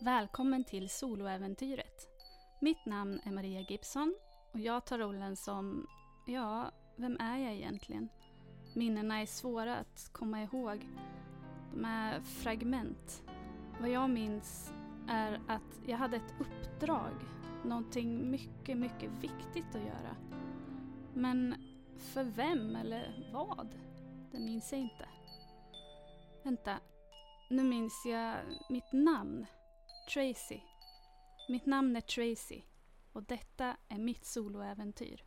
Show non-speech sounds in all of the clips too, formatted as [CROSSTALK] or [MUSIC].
Välkommen till soloäventyret. Mitt namn är Maria Gibson och jag tar rollen som, ja, vem är jag egentligen? Minnena är svåra att komma ihåg. De är fragment. Vad jag minns är att jag hade ett uppdrag, någonting mycket, mycket viktigt att göra. Men för vem eller vad? Det minns jag inte. Vänta, nu minns jag mitt namn. Tracy. Mitt namn är Tracy och detta är mitt soloäventyr.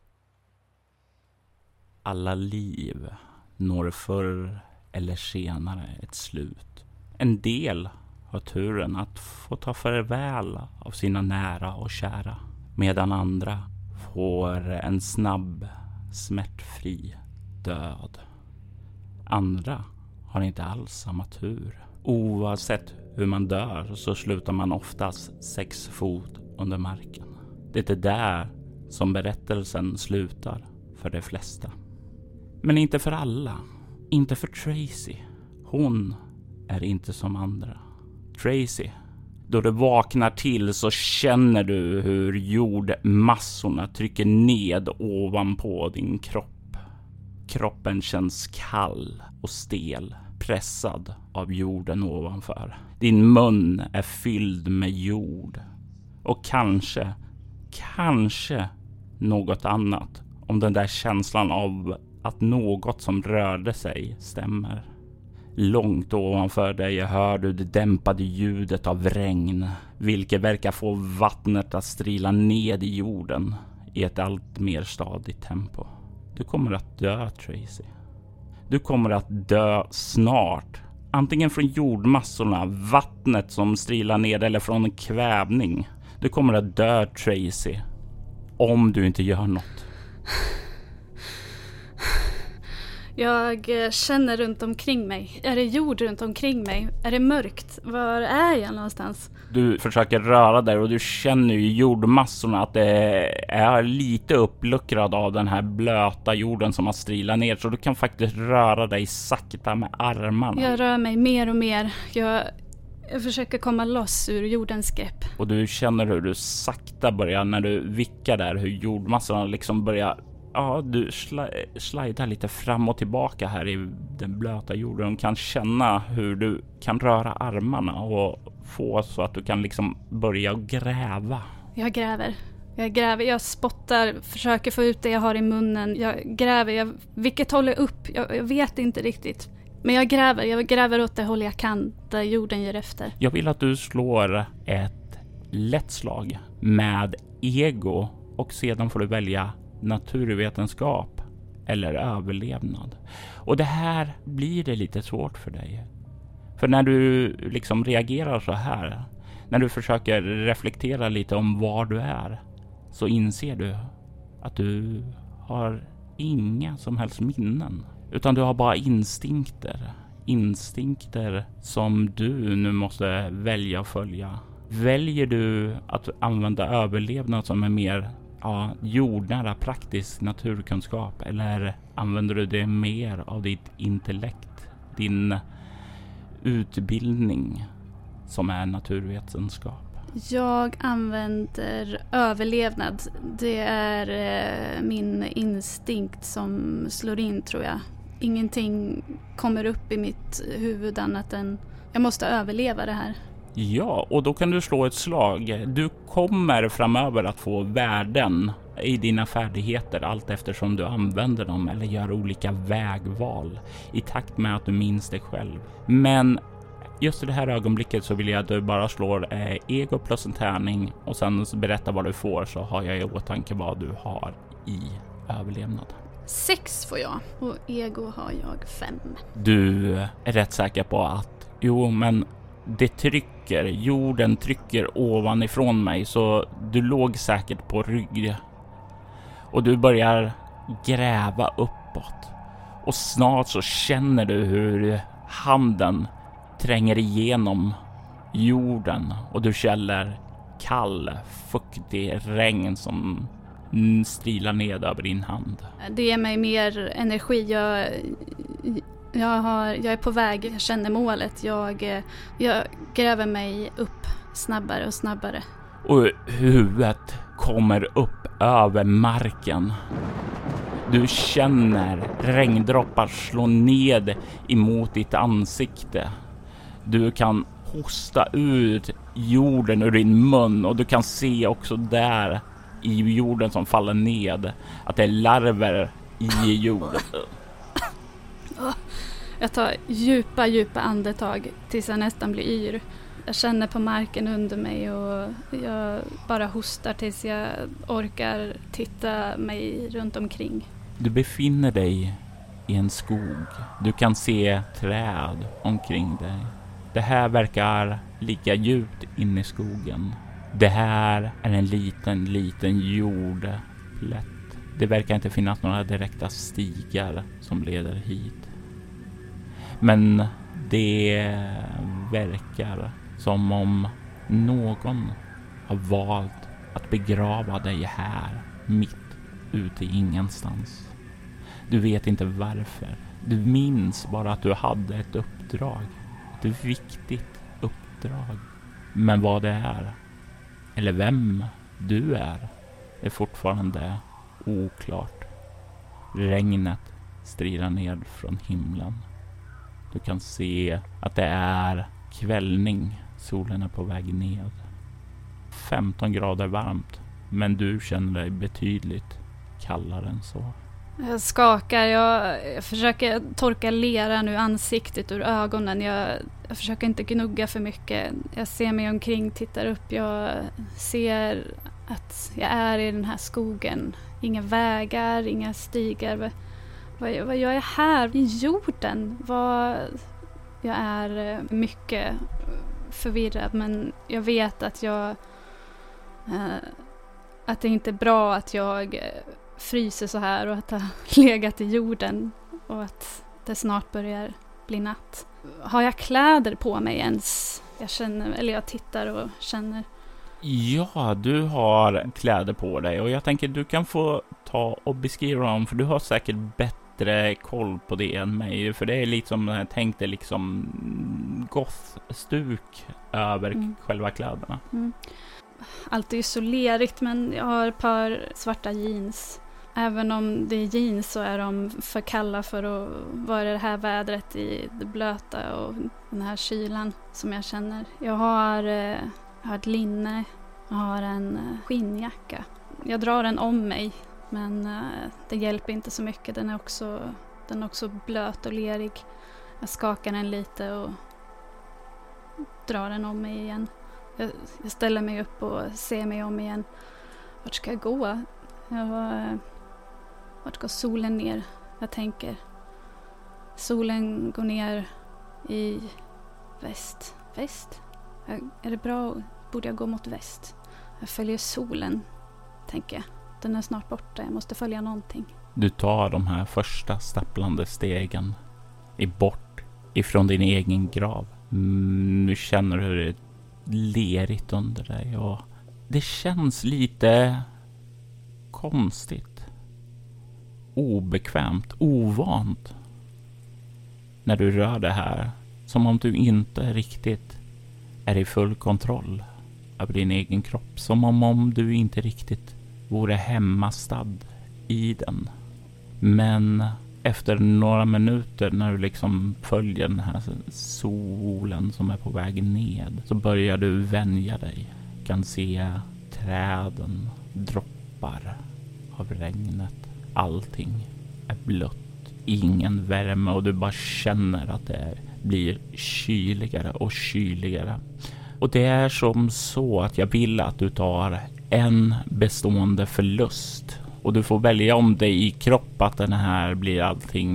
Alla liv når förr eller senare ett slut. En del har turen att få ta farväl av sina nära och kära. Medan andra får en snabb, smärtfri död. Andra har inte alls samma tur. Oavsett hur man dör så slutar man oftast sex fot under marken. Det är där som berättelsen slutar för de flesta. Men inte för alla. Inte för Tracy. Hon är inte som andra. Tracy, då du vaknar till så känner du hur jordmassorna trycker ned ovanpå din kropp. Kroppen känns kall och stel, pressad av jorden ovanför. Din mun är fylld med jord. Och kanske, kanske något annat om den där känslan av att något som rörde sig stämmer. Långt ovanför dig hör du det dämpade ljudet av regn, vilket verkar få vattnet att strila ned i jorden i ett allt mer stadigt tempo. Du kommer att dö, Tracy. Du kommer att dö snart. Antingen från jordmassorna, vattnet som strilar ner eller från kvävning. Du kommer att dö, Tracy. Om du inte gör något. Jag eh, känner runt omkring mig. Är det jord runt omkring mig? Är det mörkt? Var är jag någonstans? Du försöker röra dig och du känner ju jordmassorna att det är lite uppluckrad av den här blöta jorden som har strilat ner så du kan faktiskt röra dig sakta med armarna. Jag rör mig mer och mer. Jag, jag försöker komma loss ur jordens grepp. Och du känner hur du sakta börjar när du vickar där hur jordmassorna liksom börjar ja, du sli slidar lite fram och tillbaka här i den blöta jorden och kan känna hur du kan röra armarna och få så att du kan liksom börja gräva. Jag gräver. Jag gräver, jag spottar, försöker få ut det jag har i munnen. Jag gräver, jag, vilket håller upp? Jag, jag vet inte riktigt. Men jag gräver, jag gräver åt det håll jag kan, där jorden ger efter. Jag vill att du slår ett lätt slag med ego och sedan får du välja naturvetenskap eller överlevnad. Och det här blir det lite svårt för dig. För när du liksom reagerar så här, när du försöker reflektera lite om var du är, så inser du att du har inga som helst minnen, utan du har bara instinkter. Instinkter som du nu måste välja att följa. Väljer du att använda överlevnad som är mer ja, jordnära praktisk naturkunskap eller använder du det mer av ditt intellekt, din utbildning som är naturvetenskap? Jag använder överlevnad. Det är eh, min instinkt som slår in tror jag. Ingenting kommer upp i mitt huvud annat än jag måste överleva det här. Ja, och då kan du slå ett slag. Du kommer framöver att få värden i dina färdigheter allt eftersom du använder dem eller gör olika vägval i takt med att du minns dig själv. Men just i det här ögonblicket så vill jag att du bara slår eh, ego plus en tärning och sen berätta vad du får så har jag i åtanke vad du har i överlevnad. Sex får jag och ego har jag fem. Du är rätt säker på att jo, men det trycker, jorden trycker ovanifrån mig så du låg säkert på rygg. Och du börjar gräva uppåt. Och snart så känner du hur handen tränger igenom jorden och du känner kall, fuktig regn som strilar ned över din hand. Det ger mig mer energi. Jag jag, har, jag är på väg, jag känner målet. Jag, jag gräver mig upp snabbare och snabbare. Och huvudet kommer upp över marken. Du känner regndroppar slå ned emot ditt ansikte. Du kan hosta ut jorden ur din mun och du kan se också där i jorden som faller ned att det är larver i jorden. [LAUGHS] Jag tar djupa, djupa andetag tills jag nästan blir yr. Jag känner på marken under mig och jag bara hostar tills jag orkar titta mig runt omkring. Du befinner dig i en skog. Du kan se träd omkring dig. Det här verkar ligga djupt inne i skogen. Det här är en liten, liten jordplätt. Det verkar inte finnas några direkta stigar som leder hit. Men det verkar som om någon har valt att begrava dig här mitt ute i ingenstans. Du vet inte varför. Du minns bara att du hade ett uppdrag. Ett viktigt uppdrag. Men vad det är, eller vem du är, är fortfarande oklart. Regnet strilar ned från himlen. Du kan se att det är kvällning. Solen är på väg ned. 15 grader varmt, men du känner dig betydligt kallare än så. Jag skakar, jag, jag försöker torka leran ur ansiktet ur ögonen. Jag, jag, försöker inte gnugga för mycket. Jag ser mig omkring, tittar upp. Jag ser att jag är i den här skogen. Inga vägar, inga stigar. Vad, vad gör jag här i jorden? Vad, jag är eh, mycket eh, förvirrad men jag vet att jag... Eh, att det inte är bra att jag eh, fryser så här och att det har [LAUGHS] legat i jorden och att det snart börjar bli natt. Har jag kläder på mig ens? Jag känner, eller jag tittar och känner. Ja, du har kläder på dig och jag tänker du kan få ta och beskriva dem för du har säkert bättre koll på det än mig. För det är liksom, jag tänkte liksom goth-stuk över mm. själva kläderna. Mm. Allt är ju så lerigt men jag har ett par svarta jeans Även om det är jeans så är de för kalla för att vara i det här vädret i det blöta och den här kylan som jag känner. Jag har, eh, jag har ett linne, jag har en eh, skinnjacka. Jag drar den om mig men eh, det hjälper inte så mycket. Den är också, den är också blöt och lerig. Jag skakar den lite och drar den om mig igen. Jag, jag ställer mig upp och ser mig om igen. Vart ska jag gå? Jag eh, vart går solen ner? Jag tänker. Solen går ner i väst. Väst? Är det bra? Borde jag gå mot väst? Jag följer solen, tänker jag. Den är snart borta. Jag måste följa någonting. Du tar de här första stapplande stegen i bort ifrån din egen grav. Mm, nu känner du hur det är lerigt under dig och det känns lite konstigt obekvämt, ovant när du rör det här. Som om du inte riktigt är i full kontroll över din egen kropp. Som om, om du inte riktigt vore hemmastad i den. Men efter några minuter när du liksom följer den här solen som är på väg ned så börjar du vänja dig. Du kan se träden, droppar av regnet allting är blött. Ingen värme och du bara känner att det blir kyligare och kyligare. Och det är som så att jag vill att du tar en bestående förlust och du får välja om det i kropp att den här blir allting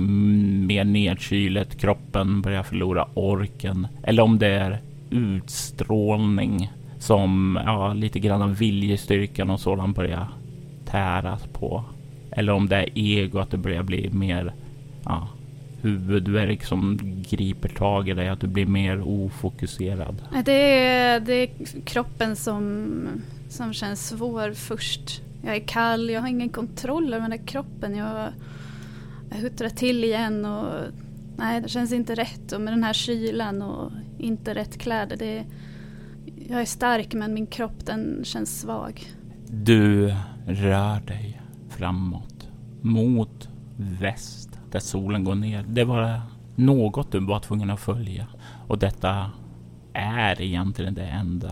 mer nedkylet, kroppen börjar förlora orken eller om det är utstrålning som ja, lite grann av viljestyrkan och sådant börjar täras på. Eller om det är ego, att det börjar bli mer ja, huvudvärk som griper tag i dig, att du blir mer ofokuserad. Det är, det är kroppen som, som känns svår först. Jag är kall, jag har ingen kontroll över den där kroppen. Jag, jag huttrar till igen och nej, det känns inte rätt. Och med den här kylan och inte rätt kläder, det, jag är stark men min kropp den känns svag. Du rör dig framåt mot väst där solen går ner. Det var något du var tvungen att följa och detta är egentligen det enda.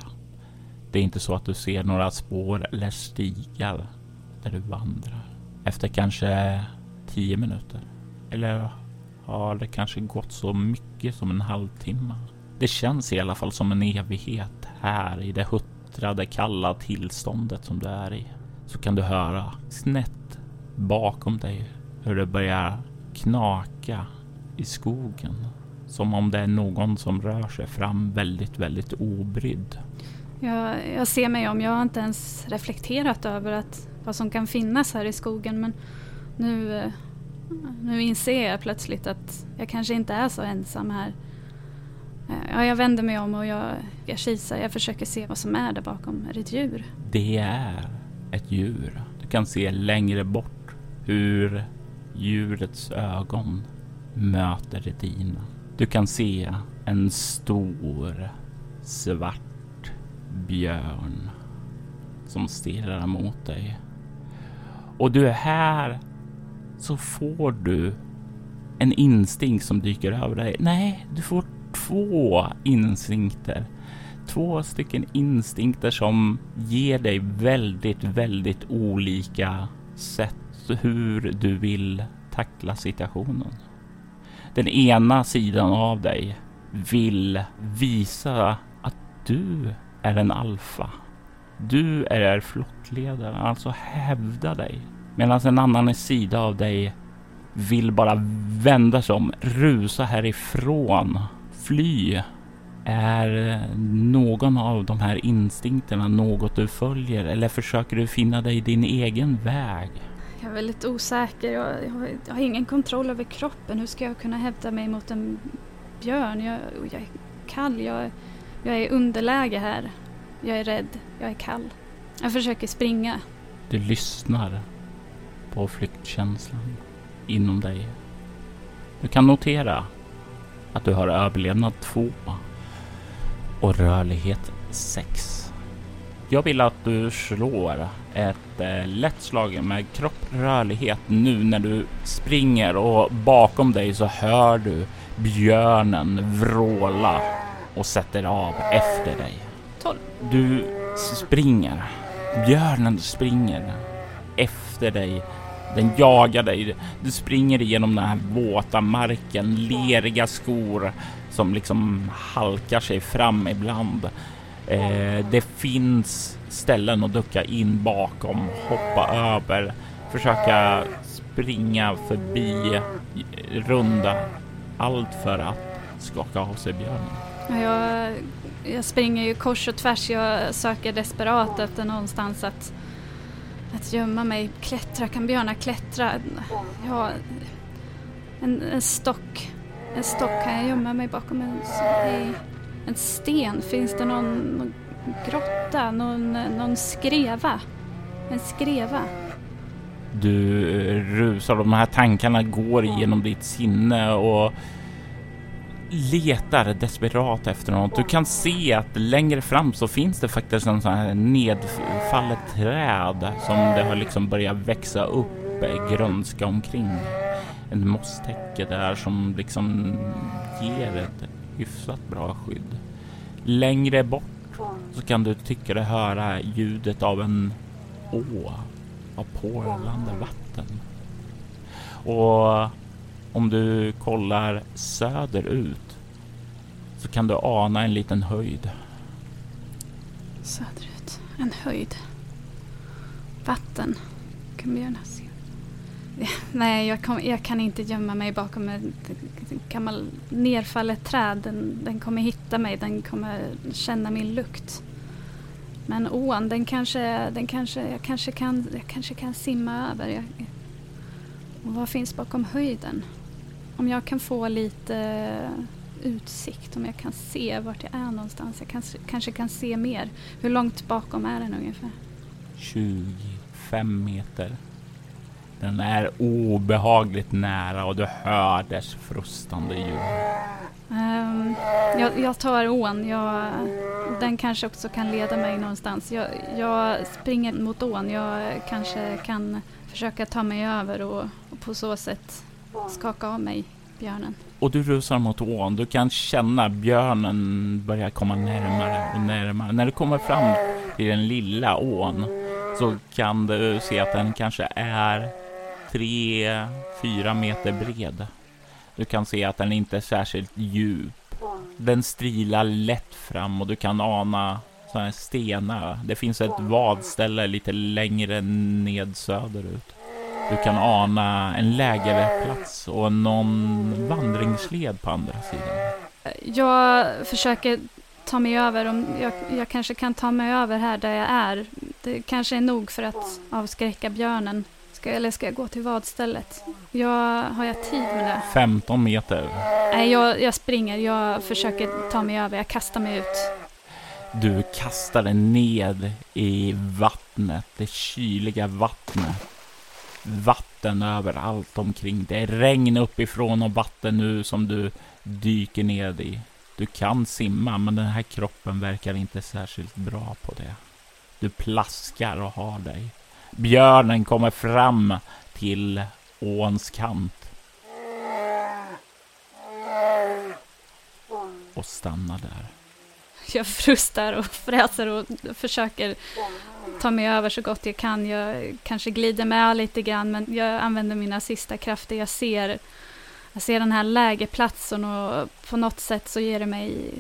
Det är inte så att du ser några spår eller stigar där du vandrar. Efter kanske tio minuter. Eller har det kanske gått så mycket som en halvtimme? Det känns i alla fall som en evighet här i det huttrade kalla tillståndet som du är i. Så kan du höra snett bakom dig hur det börjar knaka i skogen. Som om det är någon som rör sig fram väldigt, väldigt obrydd. Jag, jag ser mig om. Jag har inte ens reflekterat över att, vad som kan finnas här i skogen men nu, eh, nu inser jag plötsligt att jag kanske inte är så ensam här. Eh, ja, jag vänder mig om och jag, jag kisar. Jag försöker se vad som är där bakom. Är det ett djur? Det är ett djur. Du kan se längre bort hur djurets ögon möter dina. Du kan se en stor svart björn som stirrar mot dig. Och du är här så får du en instinkt som dyker över dig. Nej, du får två instinkter. Två stycken instinkter som ger dig väldigt, väldigt olika sätt hur du vill tackla situationen. Den ena sidan av dig vill visa att du är en alfa. Du är flockledaren, alltså hävda dig. Medan en annan sida av dig vill bara vända sig om, rusa härifrån, fly. Är eh, någon av de här instinkterna något du följer eller försöker du finna dig din egen väg? Jag är väldigt osäker. Jag, jag, jag, har ingen kontroll över kroppen. Hur ska jag kunna hävda mig mot en björn? Jag, jag är kall. Jag, jag är i underläge här. Jag är rädd. Jag är kall. Jag försöker springa. Du lyssnar på flyktkänslan inom dig. Du kan notera att du har överlevnad 2 och rörlighet 6. Jag vill att du slår ett eh, lätt slag med kropp rörlighet nu när du springer och bakom dig så hör du björnen vråla och sätter av efter dig. 12. Du springer. Björnen springer efter dig. Den jagar dig. Du springer igenom den här våta marken, leriga skor som liksom halkar sig fram ibland. Eh, det finns ställen att ducka in bakom, hoppa över, försöka springa förbi, runda. Allt för att skaka av sig björnen. Jag, jag springer ju kors och tvärs. Jag söker desperat efter någonstans att, att gömma mig. Klättra, kan björnar klättra? Ja, en, en stock. En stock, kan jag gömma mig bakom en en sten? Finns det någon, någon grotta? Någon, någon skreva? En skreva? Du rusar, de här tankarna går igenom ditt sinne och letar desperat efter något. Du kan se att längre fram så finns det faktiskt en sån här nedfallet träd som det har liksom börjat växa upp grönska omkring. En mosstäcke där som liksom ger ett hyfsat bra skydd. Längre bort så kan du tycka dig höra ljudet av en å av porlande vatten. Och om du kollar söderut så kan du ana en liten höjd. Söderut, en höjd. Vatten. Kan björnar se? [LAUGHS] Nej, jag, kom, jag, kan inte gömma mig bakom ett gammalt nerfallet träd. Den, den, kommer hitta mig, den kommer känna min lukt. Men ån, den kanske, den kanske, jag, kanske kan, jag kanske kan simma över. Jag, och vad finns bakom höjden? Om jag kan få lite utsikt, om jag kan se vart jag är någonstans. Jag kan, kanske kan se mer. Hur långt bakom är den ungefär? 25 meter Den är obehagligt nära och du hör dess frustande ljud. Um, jag, jag, tar ån. Jag, den kanske också kan leda mig någonstans. Jag, jag, springer mot ån. Jag kanske kan försöka ta mig över och, och på så sätt skaka av mig björnen. Och du rusar mot ån. Du kan känna björnen börja komma närmare och närmare. När du kommer fram till den lilla ån så kan du se att den kanske är tre, fyra meter bred. Du kan se att den inte är särskilt djup. Den strilar lätt fram och du kan ana sådana stenar. Det finns ett vadställe lite längre ned söderut. Du kan ana en lägerplats och någon vandringsled på andra sidan. Jag försöker ta mig över. Om jag, jag kanske kan ta mig över här där jag är. Det kanske är nog för att avskräcka björnen. Ska, eller ska jag gå till vadstället? Jag, har jag tid med det? 15 meter. Nej, jag, jag springer. Jag försöker ta mig över. Jag kastar mig ut. Du kastar dig ned i vattnet, det kyliga vattnet. Vatten överallt omkring. Det är regn uppifrån och vatten nu som du dyker ned i. Du kan simma, men den här kroppen verkar inte särskilt bra på det. Du plaskar och har dig. Björnen kommer fram till åns kant. Och stannar där. [LAUGHS] Jag frustar och fräser och försöker ta mig över så gott jag kan. Jag kanske glider med lite grann, men jag använder mina sista krafter. Jag ser, jag ser den här lägerplatsen och på något sätt så ger det mig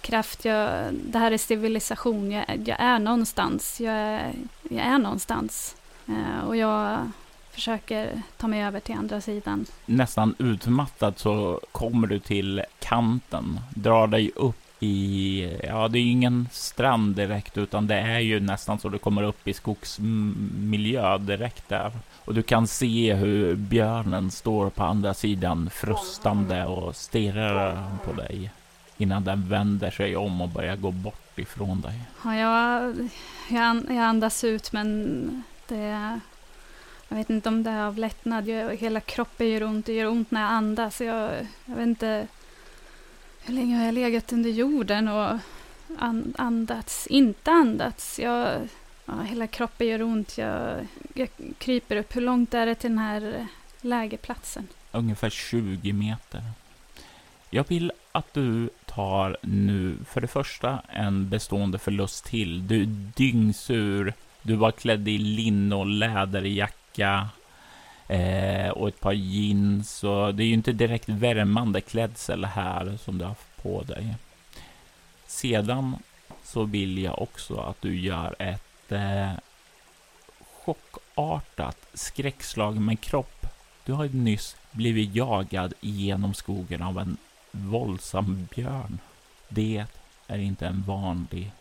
kraft. Jag, det här är civilisation. Jag, jag är någonstans. Jag är, jag är någonstans. Eh, och jag försöker ta mig över till andra sidan. Nästan utmattad så kommer du till kanten, drar dig upp i, ja det är ju ingen strand direkt utan det är ju nästan så du kommer upp i skogsmiljö direkt där. Och du kan se hur björnen står på andra sidan frustande och stirrar på dig innan den vänder sig om och börjar gå bort ifrån dig. Ja, jag, jag, jag andas ut men det... Jag vet inte om det är av lättnad. Jag, hela kroppen gör ont. Det gör ont när jag andas. Jag, jag vet inte hur länge har jag legat under jorden och andats, inte andats. Jag, ja, hela kroppen gör ont. Jag, jag kryper upp. Hur långt är det till den här lägerplatsen? Ungefär 20 meter. Jag vill att du tar nu för det första en bestående förlust till. Du är dyngsur. Du var klädd i linne och läderjacka eh, och ett par jeans. Och det är ju inte direkt värmande klädsel här som du har på dig. Sedan så vill jag också att du gör ett eh, chockartat skräckslag med kropp. Du har ju nyss blivit jagad genom skogen av en våldsam björn. Det är inte en vanlig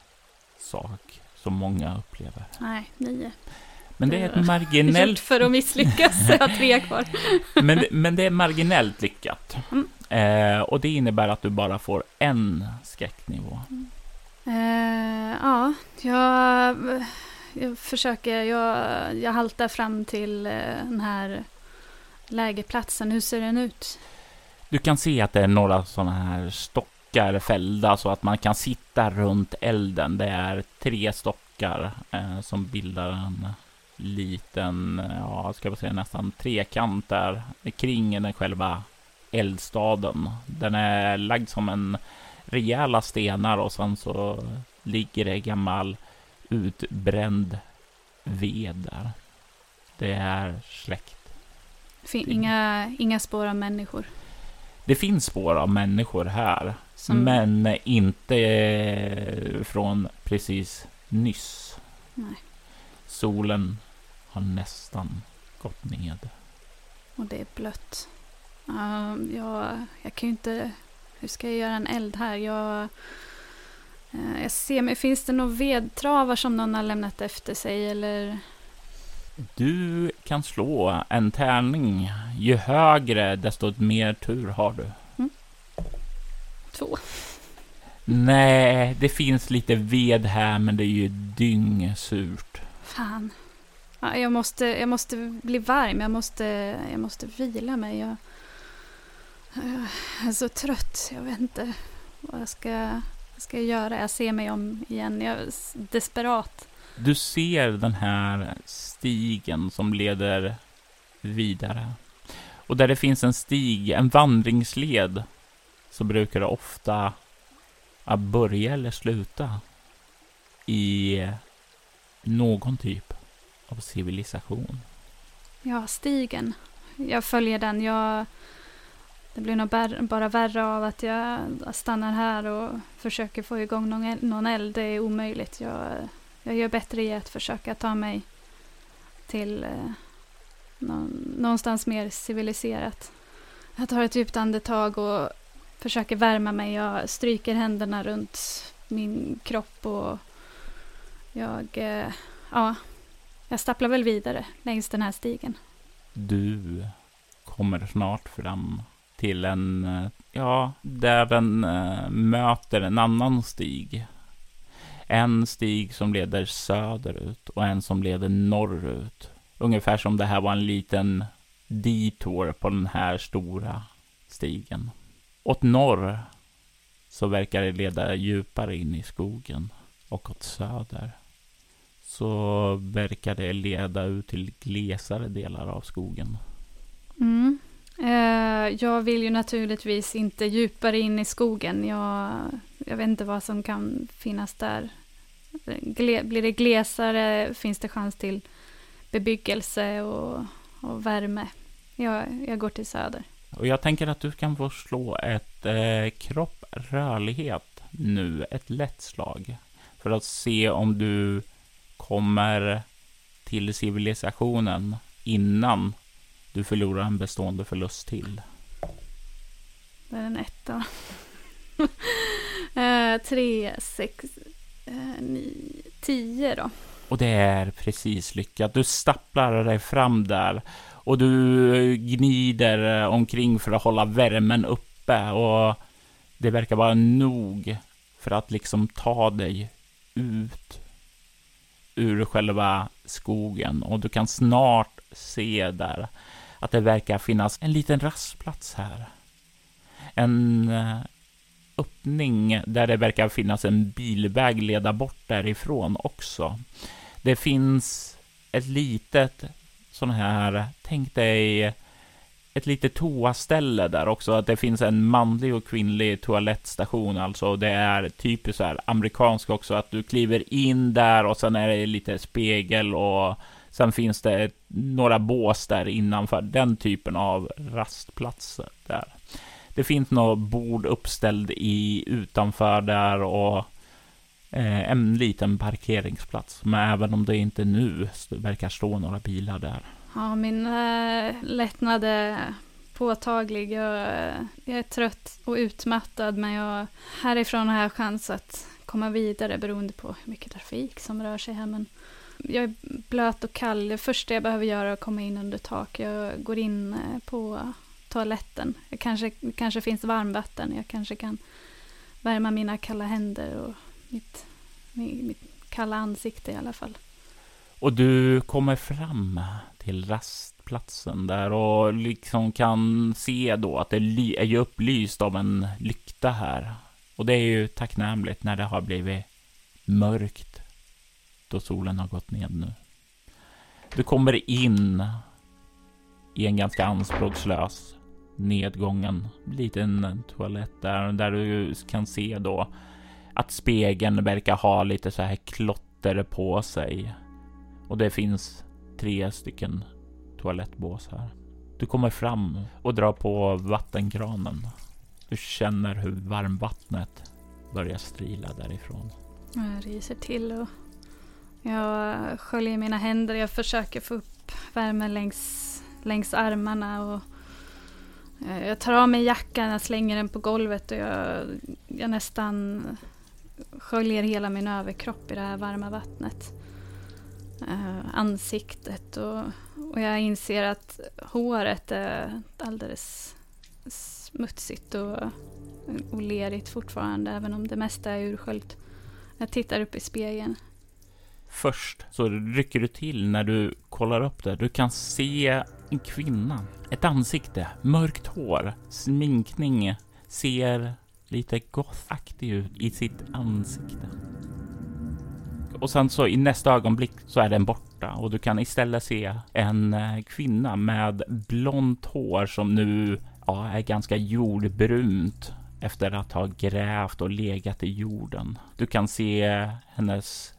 sak som många upplever. Nej, nio. Men det är ett marginellt... Gjort för att misslyckas, jag har tre kvar. men, men det är marginellt lyckat. Mm. Eh, och det innebär att du bara får en skräcknivå. Mm. Eh, ja, jag, jag försöker, jag, jag haltar fram till eh, den här lägerplatsen. Hur ser den ut? Du kan se att det är några sådana här stockar fällda så att man kan sitta runt elden. Det är tre stockar eh, som bildar en liten, ja, ska man säga nästan trekant där kring den själva eldstaden. Den är lagd som en rejäla stenar och sen så ligger det gammal utbränd ved där. Det är släkt. Inga, inga spår av människor? Det finns spår av människor här, Som... men inte från precis nyss. Nej. Solen har nästan gått ned. Och det är blött. Uh, jag, jag kan ju inte... Hur ska jag göra en eld här? Jag, uh, jag ser mig. Finns det några vedtravar som någon har lämnat efter sig eller? Du kan slå en tärning. Ju högre, desto mer tur har du. Mm. Två. Nej, det finns lite ved här, men det är ju dyngsurt. Fan. Jag, måste, jag måste bli varm, jag måste, jag måste vila mig. Jag, jag är så trött, jag vet inte vad jag ska, vad ska jag göra. Jag ser mig om igen, jag är desperat. Du ser den här stigen som leder vidare. Och där det finns en stig, en vandringsled, så brukar det ofta börja eller sluta i någon typ av civilisation. Ja, stigen. Jag följer den. Jag, det blir nog bara värre av att jag stannar här och försöker få igång någon eld. Någon eld. Det är omöjligt. Jag, jag gör bättre i att försöka ta mig till eh, någonstans mer civiliserat. Jag tar ett djupt andetag och försöker värma mig. Jag stryker händerna runt min kropp och jag, eh, ja, jag stapplar väl vidare längs den här stigen. Du kommer snart fram till en, ja, där den äh, eh, möter en annan stig. En stig som leder söderut och en som leder norrut. Ungefär som det här var en liten detour på den här stora stigen. Åt norr så verkar det leda djupare in i skogen och åt söder så verkar det leda ut till glesare delar av skogen. Mm. Eh, jag vill ju naturligtvis inte djupare in i skogen. Jag, jag vet inte vad som kan finnas där. Gle, blir det glesare finns det chans till bebyggelse och, och värme. Jag, jag går till söder. Och jag tänker att du kan få slå ett eh, kropp rörlighet nu, ett lätt slag. För att se om du kommer till civilisationen innan du förlorar en bestående förlust till. Det är en etta. [LAUGHS] eh, tre, sex, eh, nio, tio då. Och det är precis lyckat. Du stapplar dig fram där och du gnider omkring för att hålla värmen uppe och det verkar vara nog för att liksom ta dig ut ur själva skogen och du kan snart se där att det verkar finnas en liten rastplats här. En eh, öppning där det verkar finnas en bilväg leda bort därifrån också. Det finns ett litet sån här, tänk dig ett litet toaställe där också, att det finns en manlig och kvinnlig toalettstation, alltså det är typiskt så här amerikanskt också, att du kliver in där och sen är det lite spegel och sen finns det några bås där innanför, den typen av rastplatser där. Det finns något bord uppställd i utanför där och eh, en liten parkeringsplats, men även om det inte nu verkar stå några bilar där. Ja, min äh, lättnad är påtaglig. Jag, eh, jag, är trött och utmattad, men jag, härifrån har jag chans att komma vidare beroende på hur mycket trafik som rör sig här. Men jag är blöt och kall. Det första jag behöver göra är att komma in under tak. Jag går in eh, på toaletten. Det kanske, kanske finns varmvatten. Jag kanske kan värma mina kalla händer och mitt, mitt, mitt kalla ansikte i alla fall. Och du kommer fram till rastplatsen där och liksom kan se då att det är ju upplyst av en lykta här. Och det är ju tacknämligt när det har blivit mörkt då solen har gått ned nu. Du kommer in i en ganska anspråkslös nedgången liten toalett där, där du kan se då att spegeln verkar ha lite så här klotter på sig. Och det finns tre stycken toalettbås här. Du kommer fram och drar på vattenkranen. Du känner hur varmvattnet börjar strila därifrån. Jag ryser till och jag sköljer mina händer. Jag försöker få upp värmen längs, längs armarna och eh, jag tar av mig jackan, jag slänger den på golvet och jag, jag nästan sköljer hela min överkropp i det här varma vattnet Eh, ansiktet och, och jag inser att håret är alldeles smutsigt och, och lerigt fortfarande även om det mesta är ursköljt. Jag tittar upp i spegeln. Först så rycker du till när du kollar upp det. Du kan se en kvinna. Ett ansikte, mörkt hår, sminkning, ser lite gothaktig ut i sitt ansikte. Och sen så i nästa ögonblick så är den borta och du kan istället se en eh, kvinna med blont hår som nu ja, är ganska jordbrunt efter att ha grävt och legat i jorden. Du kan se hennes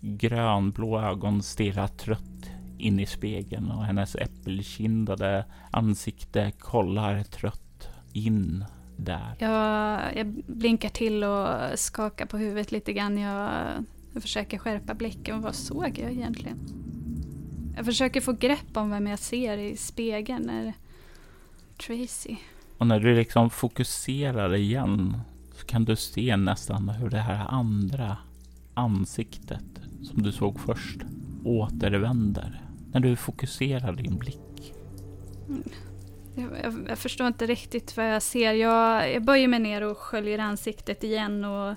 grönblå ögon stirra trött in i spegeln och hennes äppelkindade ansikte kollar trött in där. Jag, jag blinkar till och skakar på huvudet lite grann. Jag, jag försöker skärpa blicken. Vad såg jag egentligen? Jag försöker få grepp om vem jag ser i spegeln. Är Tracy? Och när du liksom fokuserar igen så kan du se nästan hur det här andra ansiktet som du såg först återvänder när du fokuserar din blick. Jag, jag, jag, förstår inte riktigt vad jag ser. Jag, jag böjer mig ner och sköljer ansiktet igen och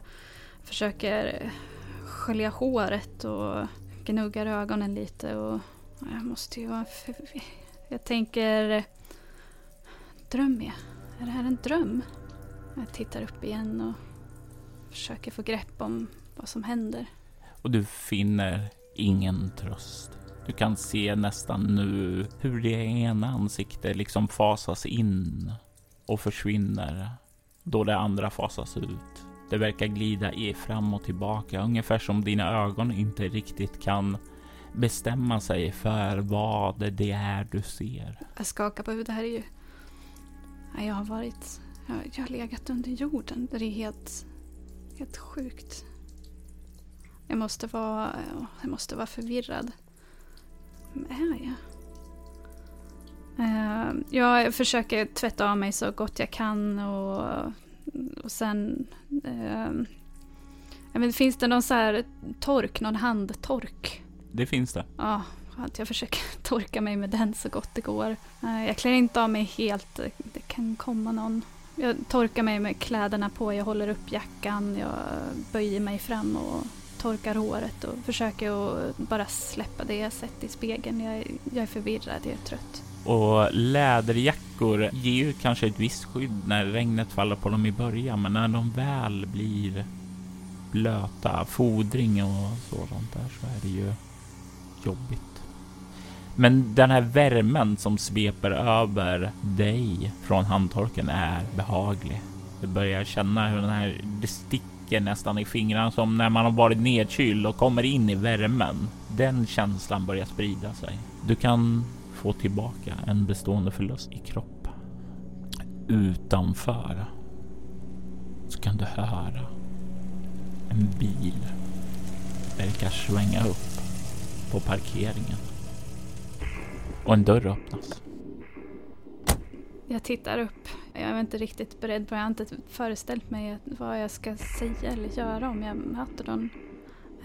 försöker skölja håret och gnuggar ögonen lite. Och jag måste ju vara... Jag tänker... Drömmer jag? Är det här en dröm? Jag tittar upp igen och försöker få grepp om vad som händer. Och du finner ingen tröst. Du kan se nästan nu hur det ena ansiktet liksom fasas in och försvinner då det andra fasas ut. Det verkar glida i fram och tillbaka, ungefär som dina ögon inte riktigt kan bestämma sig för vad det är du ser. Jag skakar på huvudet. Det här är ju jag har varit... Jag, har legat under jorden. Det är helt... Helt sjukt. Jag måste vara... Jag måste vara förvirrad. Vem är jag? Ehm, jag försöker tvätta av mig så gott jag kan och, och sen... Jag vet, finns det någon så här tork, någon handtork? Det finns det. Ja, att jag försöker [LAUGHS] torka mig med den så gott det går. Eh, jag klär inte av mig helt. Det kan komma någon. Jag torkar mig med kläderna på. Jag håller upp jackan. Jag böjer mig fram och torkar håret och försöker att bara släppa det jag sett i spegeln. Jag, jag är förvirrad, jag är trött. Och läderjackor ger ju kanske ett visst skydd när regnet faller på dem i början, men när de väl blir blöta, fodring och sådant där så är det ju jobbigt. Men den här värmen som sveper över dig från handtorken är behaglig. Du börjar känna hur den här, det sticker nästan i fingrarna som när man har varit nedkyld och kommer in i värmen. Den känslan börjar sprida sig. Du kan få tillbaka en bestående förlust i kropp. Utanför så kan du höra en bil verkar svänga upp på parkeringen och en dörr öppnas. Jag tittar upp. Jag är inte riktigt beredd på Jag har inte föreställt mig vad jag ska säga eller göra om jag möter någon.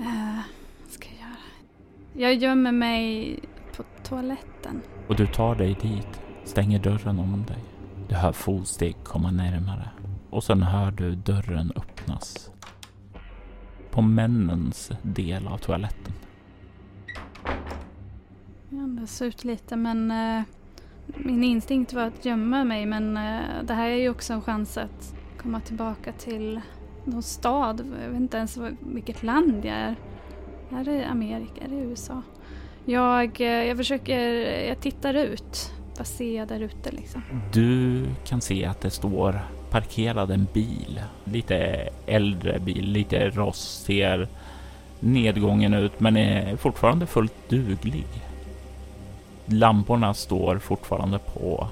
Uh, vad ska jag göra? Jag gömmer mig på toaletten. Och du tar dig dit, stänger dörren om dig. Du hör fotsteg komma närmare och sen hör du dörren öppnas. På männens del av toaletten. Jag andas ut lite men uh, min instinkt var att gömma mig men uh, det här är ju också en chans att komma tillbaka till någon stad. Jag vet inte ens vilket land jag är. Är det Amerika? Är det USA? Jag, eh, jag försöker, jag tittar ut. Vad ser jag där ute liksom? Du kan se att det står parkerad en bil. Lite äldre bil, lite rost, ser nedgången ut men är fortfarande fullt duglig. Lamporna står fortfarande på.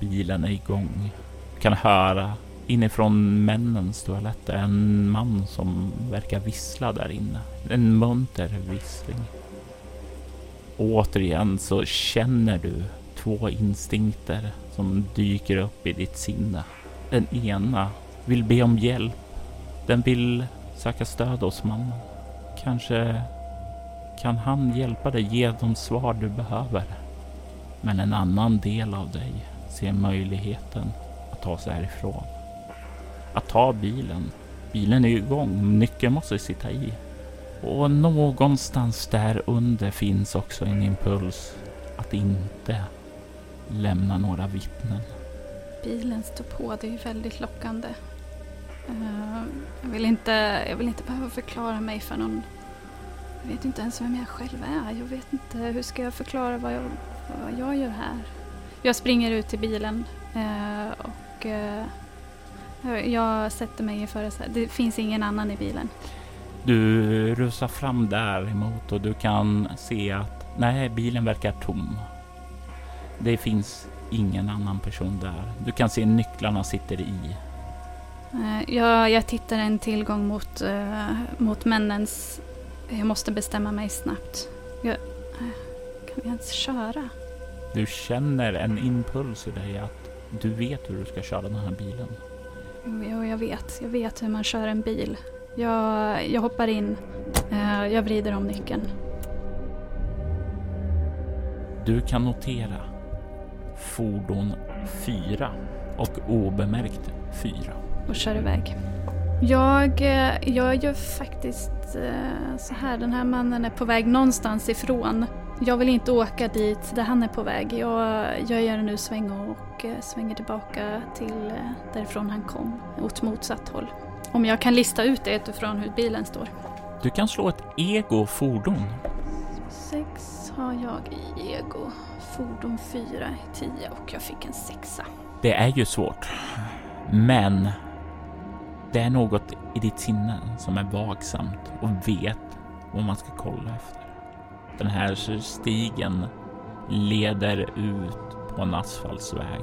Bilen är igång. Du kan höra inifrån männens toaletter en man som verkar vissla där inne. En munter vissling. Återigen så känner du två instinkter som dyker upp i ditt sinne. Den ena vill be om hjälp. Den vill söka stöd hos mannen. Kanske kan han hjälpa dig ge de svar du behöver. Men en annan del av dig ser möjligheten att ta sig härifrån. Att ta bilen. Bilen är igång, nyckeln måste sitta i. Och någonstans där under finns också en impuls att inte lämna några vittnen. Bilen står på, det är ju väldigt lockande. Eh, jag, vill inte, jag vill inte behöva förklara mig för någon. Jag vet inte ens vem jag själv är. Jag vet inte, hur ska jag förklara vad jag, vad jag gör här? Jag springer ut till bilen eh, och eh, jag sätter mig i förarsätet. Det finns ingen annan i bilen. Du rusar fram däremot och du kan se att nej, bilen verkar tom. Det finns ingen annan person där. Du kan se nycklarna sitter i. Eh, jag, jag tittar en tillgång mot, uh, mot männens... Jag måste bestämma mig snabbt. Jag, uh, kan vi ens köra? Du känner en impuls i dig att du vet hur du ska köra den här bilen. Jo, jag vet. Jag vet hur man kör en bil. Jag, jag hoppar in. Uh, jag vrider om nyckeln. Du kan notera fordon 4 och obemärkt 4. Och kör iväg. Jag, eh, jag gör faktiskt eh, så här, den här mannen är på väg någonstans ifrån. Jag vill inte åka dit där han är på väg. Jag, jag gör en U-sväng och eh, svänger tillbaka till därifrån han kom, åt motsatt håll. Om jag kan lista ut det utifrån hur bilen står. Du kan slå ett ego fordon. Sex har jag i ego. Fordon 4 i 10 och jag fick en sexa. Det är ju svårt. Men det är något i ditt sinne som är vaksamt och vet vad man ska kolla efter. Den här stigen leder ut på en asfaltsväg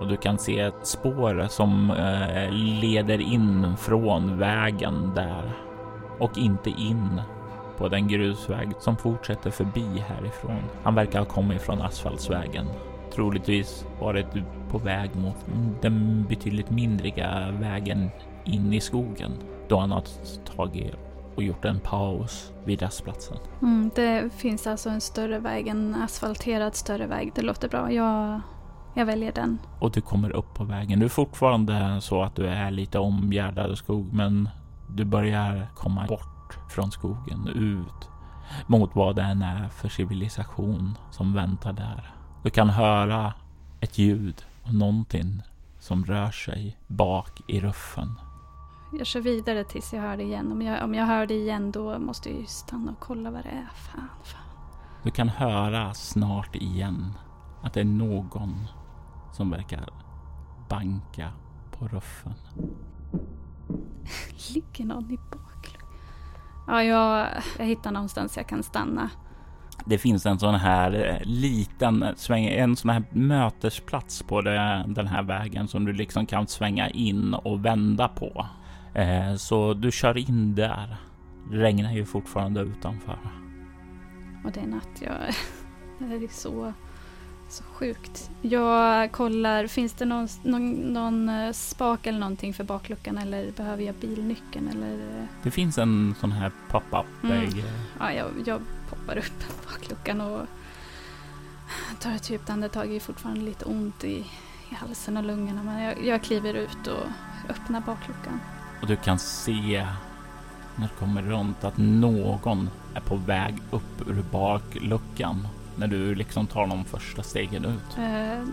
och du kan se ett spår som eh, leder in från vägen där och inte in på den grusväg som fortsätter förbi härifrån. Han verkar ha kommit från asfaltsvägen. Troligtvis varit på väg mot den betydligt mindre vägen in i skogen då han har tagit och gjort en paus vid rastplatsen. Mm, det finns alltså en större väg, en asfalterad större väg. Det låter bra. Jag, jag väljer den. Och du kommer upp på vägen. Du är fortfarande så att du är lite omgärdad av skog, men du börjar komma bort från skogen ut mot vad det än är för civilisation som väntar där. Du kan höra ett ljud och någonting som rör sig bak i ruffen. Jag kör vidare tills jag hör det igen. Om jag, om jag hör det igen då måste jag ju stanna och kolla vad det är. Fan, fan. Du kan höra snart igen att det är någon som verkar banka på ruffen. [LAUGHS] Ligger någon i bak? Ja, jag, jag hittar någonstans jag kan stanna. Det finns en sån här eh, liten sväng, en sån här mötesplats på det, den här vägen som du liksom kan svänga in och vända på. Eh, så du kör in där. Det regnar ju fortfarande utanför. Och det är natt. Jag, [LAUGHS] det är så så sjukt. Jag kollar, finns det någon, någon, någon, eh, spak eller någonting för bakluckan eller behöver jag bilnyckeln eller? Det finns en sån här pop-up. Mm. Ja, jag, jag poppar upp [LAUGHS] bakluckan och tar ett djupt andetag. Det är fortfarande lite ont i, i halsen och lungorna men jag, jag kliver ut och öppnar bakluckan. Och du kan se när du kommer runt att någon är på väg upp ur bakluckan när du liksom tar de första stegen ut. Uh,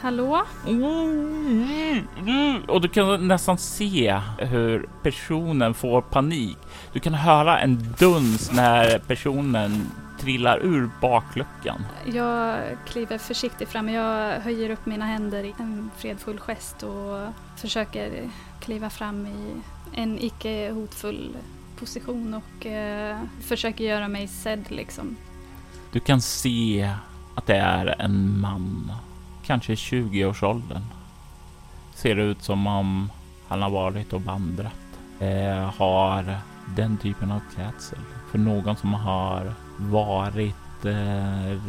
[LAUGHS] hallå? Och du kan nästan se hur personen får panik. Du kan höra en duns när personen trillar ur bakluckan. Jag kliver försiktigt fram. Jag höjer upp mina händer i en fredfull gest och försöker kliva fram i en icke hotfull position och uh, försöker göra mig sedd liksom. Du kan se att det är en man, kanske i 20-årsåldern. Ser ut som om han har varit och vandrat. Eh, har den typen av klädsel för någon som har varit eh,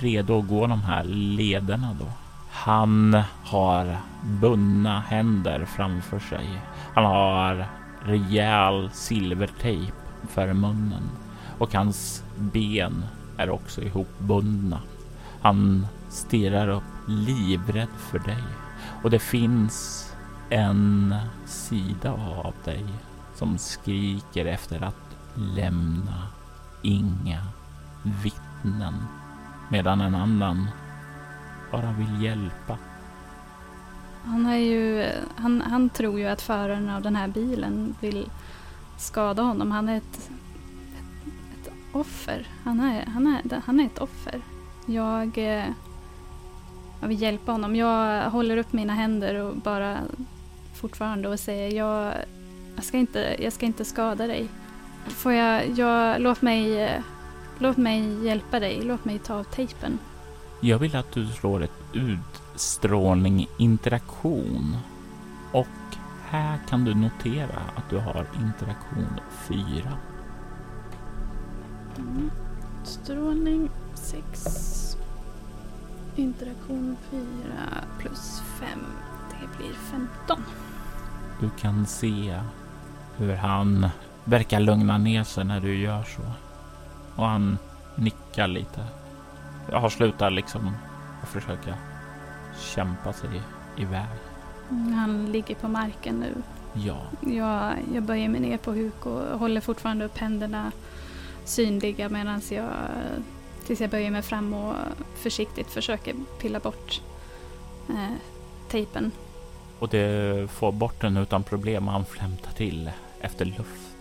redo att gå de här lederna då. Han har bundna händer framför sig. Han har rejäl silvertejp för munnen och hans ben är också ihopbundna. Han stirrar upp livrädd för dig och det finns en sida av dig som skriker efter att lämna inga vittnen medan en annan bara vill hjälpa. Han, är ju, han, han tror ju att föraren av den här bilen vill skada honom. Han är ett, offer. Han är, han, är, han är ett offer. Jag, eh, jag vill hjälpa honom. Jag håller upp mina händer och bara fortfarande och säger jag, jag, ska, inte, jag ska inte skada dig. Får jag, jag, låt, mig, låt mig hjälpa dig. Låt mig ta av tejpen. Jag vill att du slår ett utstrålning interaktion. Och här kan du notera att du har interaktion 4. Mm. Strålning 6. Interaktion 4 plus 5. Det blir 15. Du kan se hur han verkar lugna ner sig när du gör så. Och han nickar lite. Jag har slutat liksom att försöka kämpa sig iväg. Mm, Han ligger på marken nu. Ja, Jag, jag böjer mig ner på huk och håller fortfarande upp händerna synliga medan jag tills jag böjer mig fram och försiktigt försöker pilla bort eh, tejpen. och det får bort den utan problem. Han flämtar till efter luft.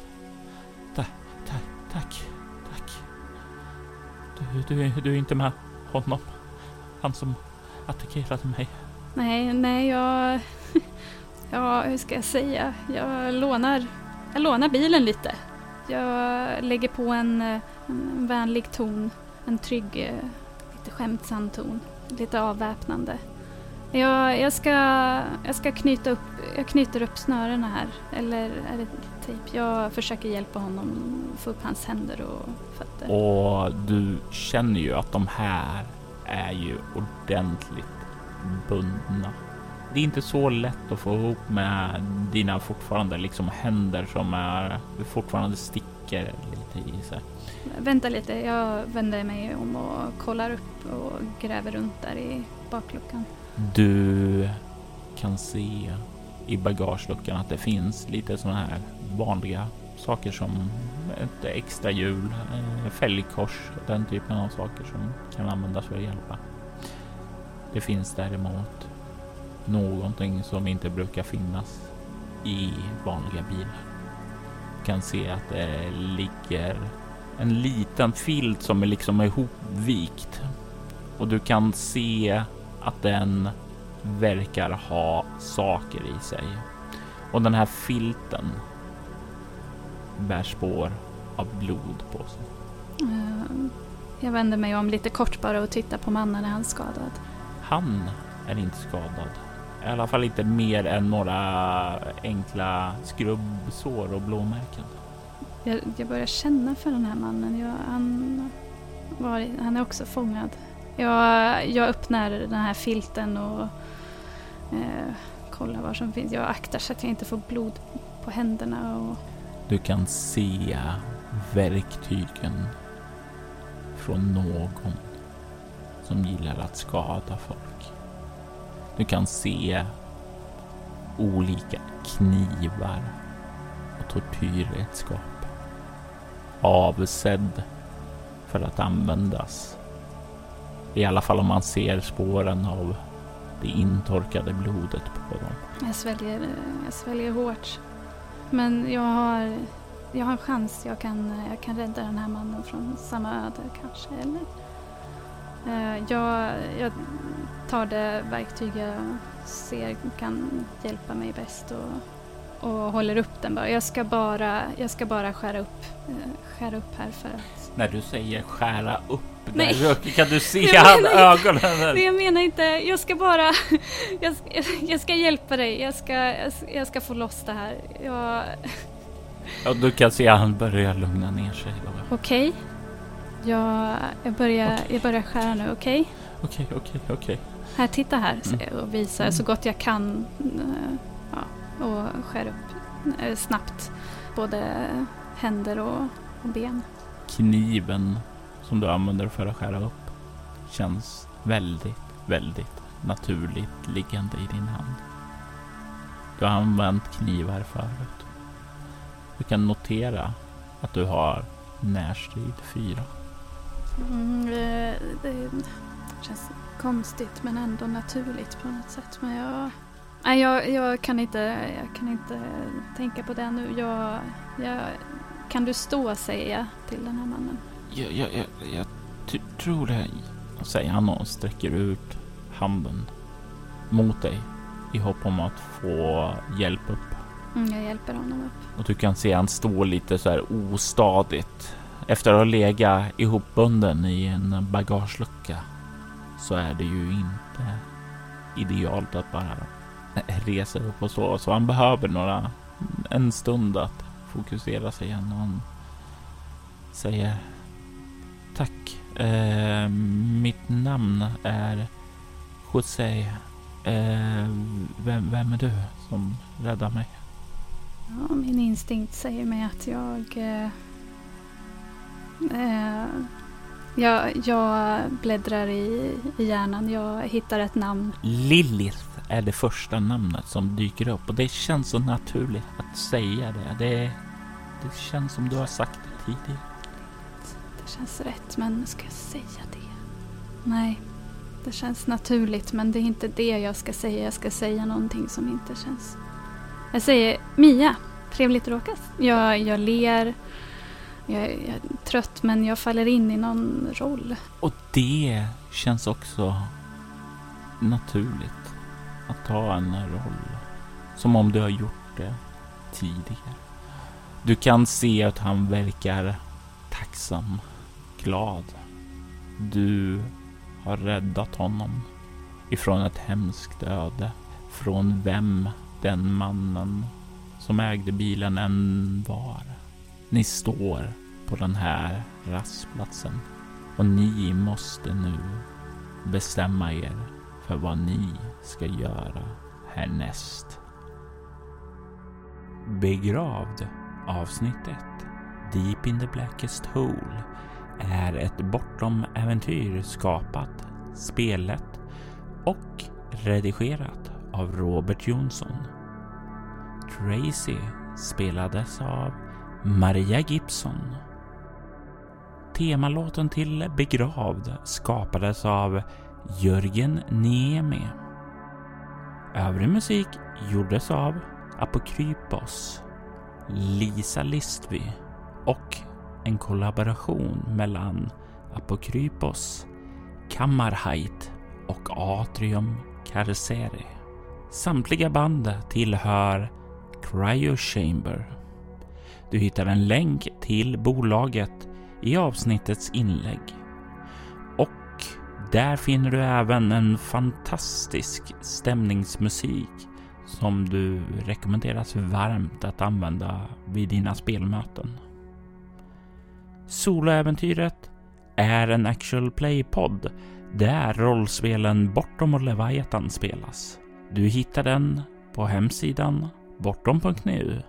Tack, tack, tack, tack. Du, du, är- du är inte med honom. Han som attackerade mig. Nej, nej, jag... [LAUGHS] Ja, hur ska jag säga? Jag lånar, jag lånar bilen lite. Jag lägger på en, eh, en vänlig ton. En trygg, eh, lite skämtsam ton. Lite avväpnande. Jag, jag, ska, jag ska knyta upp, jag knyter upp snörena här. Eller är det tejp? Jag försöker hjälpa honom få upp hans händer och fötter. Och du känner ju att de här är ju ordentligt bundna. Det är inte så lätt att få ihop med dina fortfarande liksom händer som är fortfarande sticker lite i sig. Vänta lite, jag vänder mig om och kollar upp och gräver runt där i bakluckan. Du kan se i bagageluckan att det finns lite sådana här vanliga saker som ett extra hjul, eh, fälgkors, den typen av saker som kan användas för att hjälpa. Det finns däremot någonting som inte brukar finnas i vanliga bilar. Kan se att det ligger en liten filt som är liksom ihopvikt och du kan se att den verkar ha saker i sig. Och den här filten bär spår av blod på sig. Eh, Jag vänder mig om lite kort bara och tittar på mannen. Är han skadad? Han är inte skadad. I alla fall inte mer än några enkla skrubbsår och blåmärken. Jag, jag börjar känna för den här mannen. Jag, han, var, han är också fångad. Jag, jag öppnar den här filten och eh, kollar vad som finns. Jag aktar så att jag inte får blod på händerna. Och, Du kan se verktygen från någon som gillar att skada folk. Du kan se olika knivar och tortyrredskap. Avsedd för att användas. I alla fall om man ser spåren av det intorkade blodet på dem. jag, sväljer, jag sväljer hårt. Men jag har, jag har en chans. Jag kan, jag kan rädda den här mannen från samma öde kanske. Eller? Eh, jag, jag tar det verktyg jag ser kan hjälpa mig bäst och, och håller upp den bara. Jag ska bara, jag ska bara skära, upp, eh, skära upp här för att... När du säger skära upp Nej. där kan du [LAUGHS] se han ögonen. [LAUGHS] Nej, jag menar inte. Jag ska bara... [LAUGHS] Jag ska, jag ska hjälpa dig. Jag ska, jag ska- få loss det här. Jag... Ja, du kan se han börjar lugna ner sig. Okej. Jag, jag, börjar, Okej. jag börjar skära nu, okej? Okej, okej, okej. Här, titta här, Mm. och visar så gott jag kan. eh, Ja, och skär upp eh, snabbt både händer och, och ben. Kniven som du använder för att skära upp känns väldigt, väldigt naturligt liggande i din hand. Du har använt knivar förut. Du kan notera att du har närstrid 4. Mm, det, det känns konstigt men ändå naturligt på något sätt. Men jag, nej, jag, jag, kan, inte, jag kan inte tänka på det nu. Jag, jag, kan du stå säger jag till den här mannen. Jag, jag, jag, jag tror det, säger han och sträcker ut handen mot dig i hopp om att få hjälp upp. Mm, jag hjälper honom upp. Och du kan se han stå lite så här ostadigt. Efter att ha legat ihopbunden i en bagagelucka så är det ju inte idealt att bara resa upp och sova. Så han behöver några, en stund att fokusera sig igen. Och han säger Tack. Eh, mitt namn är José. Eh, vem, vem är du som räddar mig? Ja, min instinkt säger mig att jag... Eh, eh, jag, jag bläddrar i, i hjärnan. Jag hittar ett namn. Lilith är det första namnet som dyker upp och det känns så naturligt att säga det. Det, det känns som du har sagt det tidigare. Det känns rätt, men ska jag säga det? Nej, det känns naturligt, men det är inte det jag ska säga. Jag ska säga någonting som inte känns... Jag säger Mia, trevligt att råkas. Jag, jag ler. Jag, jag är trött, men jag faller in i någon roll. Och det känns också naturligt att ta en roll. Som om du har gjort det tidigare. Du kan se att han verkar tacksam, glad. Du har räddat honom ifrån ett hemskt öde. Från vem den mannen som ägde bilen än var. Ni står på den här rastplatsen och ni måste nu bestämma er för vad ni ska göra härnäst. Begravd avsnitt 1 Deep in the Blackest Hole är ett bortom-äventyr skapat, spelet och redigerat av Robert Jonsson. Tracy spelades av Maria Gibson. Temalåten till Begravd skapades av Jörgen Niemi. Övrig musik gjordes av Apokrypos, Lisa Listby och en kollaboration mellan Apokrypos, Kammarheit och Atrium Carceri. Samtliga band tillhör Cryo Chamber. Du hittar en länk till bolaget i avsnittets inlägg. Och där finner du även en fantastisk stämningsmusik som du rekommenderas varmt att använda vid dina spelmöten. Soloäventyret är en actual play-podd där rollspelen Bortom och Leviathan spelas. Du hittar den på hemsidan bortom.nu.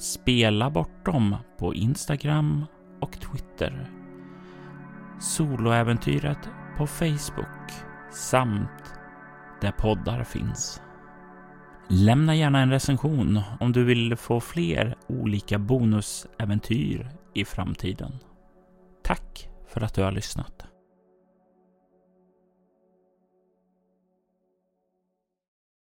Spela bort dem på Instagram och Twitter. Soloäventyret på Facebook samt där poddar finns. Lämna gärna en recension om du vill få fler olika bonusäventyr i framtiden. Tack för att du har lyssnat.